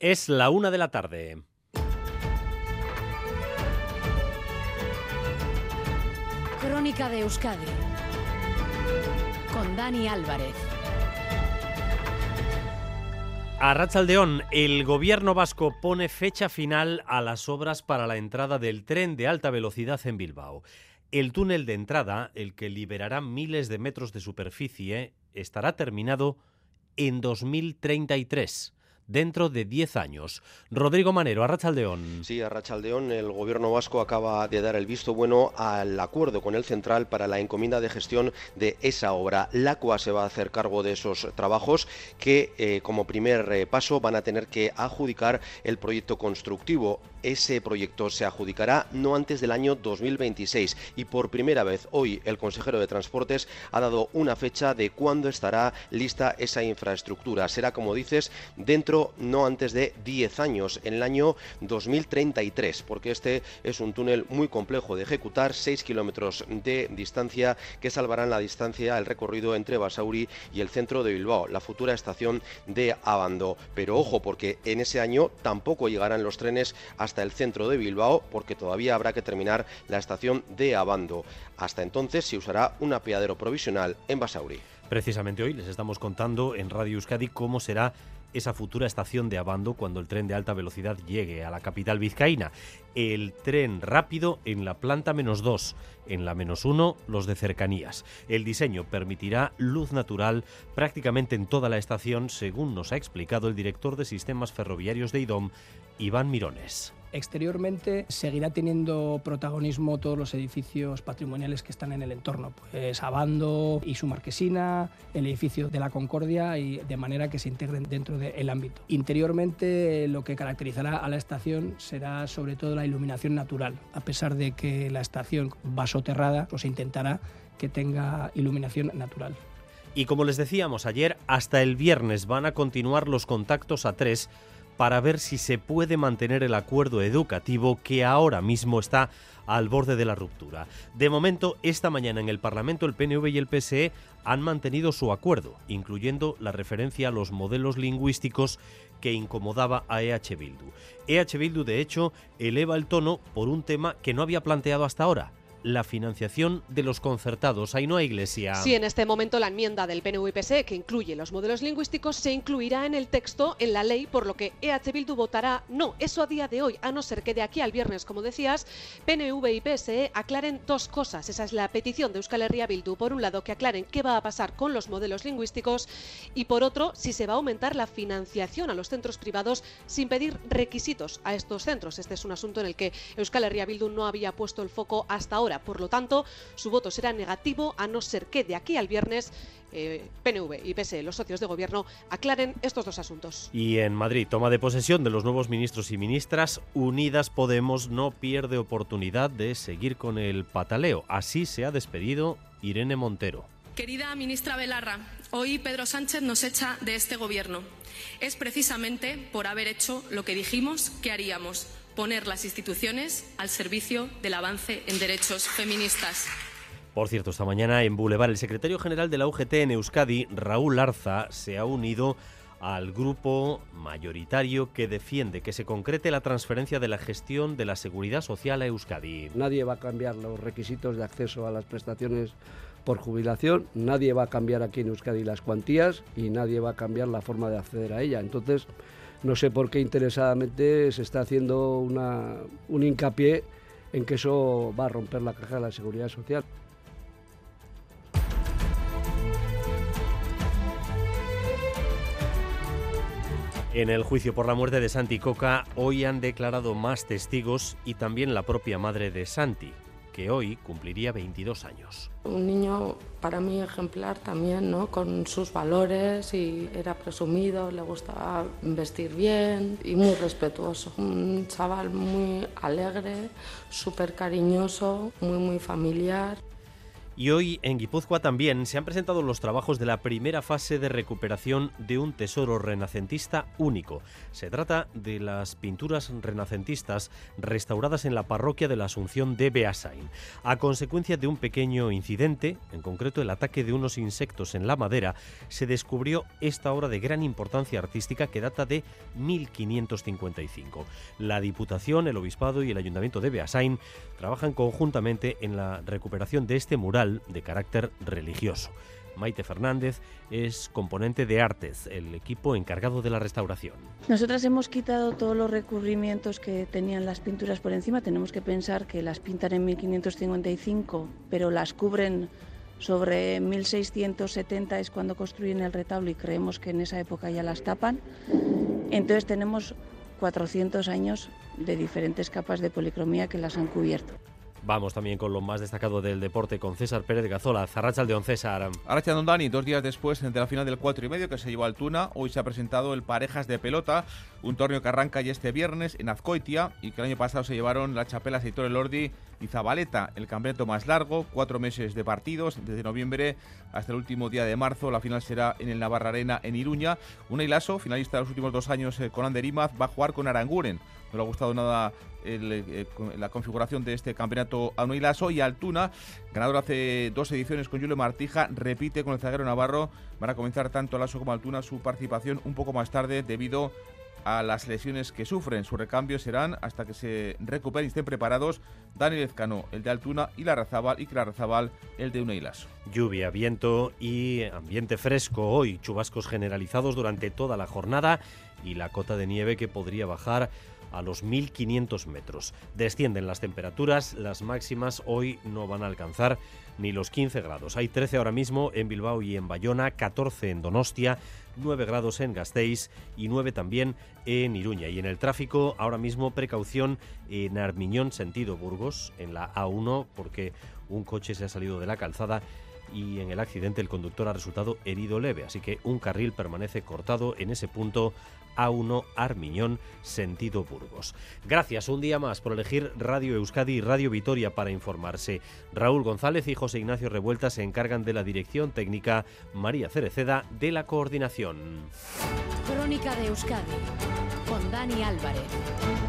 Es la una de la tarde. Crónica de Euskadi con Dani Álvarez. A Rachaldeón, el gobierno vasco pone fecha final a las obras para la entrada del tren de alta velocidad en Bilbao. El túnel de entrada, el que liberará miles de metros de superficie, estará terminado en 2033 dentro de 10 años. Rodrigo Manero, Arrachaldeón. Sí, Arrachaldeón, el gobierno vasco acaba de dar el visto bueno al acuerdo con el central para la encomienda de gestión de esa obra. La CUA se va a hacer cargo de esos trabajos que eh, como primer eh, paso van a tener que adjudicar el proyecto constructivo. Ese proyecto se adjudicará no antes del año 2026 y por primera vez hoy el consejero de Transportes ha dado una fecha de cuándo estará lista esa infraestructura. Será, como dices, dentro no antes de 10 años, en el año 2033, porque este es un túnel muy complejo de ejecutar, 6 kilómetros de distancia que salvarán la distancia, el recorrido entre Basauri y el centro de Bilbao, la futura estación de Abando. Pero ojo, porque en ese año tampoco llegarán los trenes hasta el centro de Bilbao, porque todavía habrá que terminar la estación de Abando. Hasta entonces se usará un apeadero provisional en Basauri. Precisamente hoy les estamos contando en Radio Euskadi cómo será esa futura estación de Abando cuando el tren de alta velocidad llegue a la capital vizcaína. El tren rápido en la planta menos 2, en la menos 1 los de cercanías. El diseño permitirá luz natural prácticamente en toda la estación, según nos ha explicado el director de sistemas ferroviarios de IDOM, Iván Mirones. Exteriormente seguirá teniendo protagonismo todos los edificios patrimoniales que están en el entorno, pues Abando y su marquesina, el edificio de la Concordia y de manera que se integren dentro del ámbito. Interiormente lo que caracterizará a la estación será sobre todo la iluminación natural, a pesar de que la estación va soterrada, pues intentará que tenga iluminación natural. Y como les decíamos ayer, hasta el viernes van a continuar los contactos a tres para ver si se puede mantener el acuerdo educativo que ahora mismo está al borde de la ruptura. De momento, esta mañana en el Parlamento el PNV y el PSE han mantenido su acuerdo, incluyendo la referencia a los modelos lingüísticos que incomodaba a EH Bildu. EH Bildu, de hecho, eleva el tono por un tema que no había planteado hasta ahora, la financiación de los concertados. Ahí no hay iglesia. Sí, en este momento la enmienda del PNV PSE que incluye los modelos lingüísticos se incluirá en el texto, en la ley, por lo que EH Bildu votará no. Eso a día de hoy, a no ser que de aquí al viernes, como decías, PNV y PSE aclaren dos cosas. Esa es la petición de Euskal Herria Bildu. Por un lado, que aclaren qué va a pasar con los modelos lingüísticos y por otro, si se va a aumentar la financiación a los centros privados sin pedir requisitos a estos centros. Este es un asunto en el que Euskal Herria Bildu no había puesto el foco hasta ahora. Por lo tanto, su voto será negativo a no ser que de aquí al viernes eh, PNV y PSE, los socios de gobierno, aclaren estos dos asuntos. Y en Madrid, toma de posesión de los nuevos ministros y ministras, Unidas Podemos no pierde oportunidad de seguir con el pataleo. Así se ha despedido Irene Montero. Querida ministra Belarra, hoy Pedro Sánchez nos echa de este gobierno. Es precisamente por haber hecho lo que dijimos que haríamos poner las instituciones al servicio del avance en derechos feministas. Por cierto, esta mañana en Boulevard, el secretario general de la UGT en Euskadi, Raúl Arza, se ha unido al grupo mayoritario que defiende que se concrete la transferencia de la gestión de la seguridad social a Euskadi. Nadie va a cambiar los requisitos de acceso a las prestaciones por jubilación, nadie va a cambiar aquí en Euskadi las cuantías y nadie va a cambiar la forma de acceder a ella. Entonces, no sé por qué interesadamente se está haciendo una, un hincapié en que eso va a romper la caja de la seguridad social. En el juicio por la muerte de Santi Coca, hoy han declarado más testigos y también la propia madre de Santi, que hoy cumpliría 22 años. Un niño para mí ejemplar también, ¿no? Con sus valores y era presumido, le gustaba vestir bien y muy respetuoso. Un chaval muy alegre, súper cariñoso, muy muy familiar. Y hoy en Guipúzcoa también se han presentado los trabajos de la primera fase de recuperación de un tesoro renacentista único. Se trata de las pinturas renacentistas restauradas en la parroquia de la Asunción de Beasain. A consecuencia de un pequeño incidente, en concreto el ataque de unos insectos en la madera, se descubrió esta obra de gran importancia artística que data de 1555. La Diputación, el Obispado y el Ayuntamiento de Beasain trabajan conjuntamente en la recuperación de este mural de carácter religioso. Maite Fernández es componente de Artes, el equipo encargado de la restauración. Nosotras hemos quitado todos los recubrimientos que tenían las pinturas por encima. Tenemos que pensar que las pintan en 1555, pero las cubren sobre 1670 es cuando construyen el retablo y creemos que en esa época ya las tapan. Entonces tenemos 400 años de diferentes capas de policromía que las han cubierto. Vamos también con lo más destacado del deporte con César Pérez de Gazola. Zarracha Aldeón César. Arracha Don Dani, dos días después de la final del 4 y medio que se llevó al Tuna, hoy se ha presentado el Parejas de Pelota, un torneo que arranca ya este viernes en Azcoitia y que el año pasado se llevaron la Chapela Seitor Lordi y Zabaleta, el campeonato más largo, cuatro meses de partidos, desde noviembre hasta el último día de marzo. La final será en el Navarra Arena en Iruña. Una Ilaso, finalista de los últimos dos años eh, con Ander Imaz, va a jugar con Aranguren. No le ha gustado nada eh, la configuración de este campeonato a Ilaso y Altuna, ganador hace dos ediciones con Julio Martija, repite con el zaguero Navarro. Van a comenzar tanto Alaso como Altuna su participación un poco más tarde debido a las lesiones que sufren. Su recambio serán hasta que se recuperen y estén preparados Daniel Ezcano, el de Altuna, y la Razabal, y el de Uneilas. Lluvia, viento y ambiente fresco hoy, chubascos generalizados durante toda la jornada y la cota de nieve que podría bajar a los 1500 metros. Descienden las temperaturas, las máximas hoy no van a alcanzar ni los 15 grados. Hay 13 ahora mismo en Bilbao y en Bayona, 14 en Donostia, 9 grados en Gasteiz y 9 también en Iruña. Y en el tráfico, ahora mismo precaución en Armiñón, sentido Burgos, en la A1, porque un coche se ha salido de la calzada y en el accidente el conductor ha resultado herido leve, así que un carril permanece cortado en ese punto A1 Armiñón, sentido Burgos. Gracias un día más por elegir Radio Euskadi y Radio Vitoria para informarse. Raúl González y José Ignacio Revuelta se encargan de la dirección técnica, María Cereceda de la coordinación. Crónica de Euskadi con Dani Álvarez.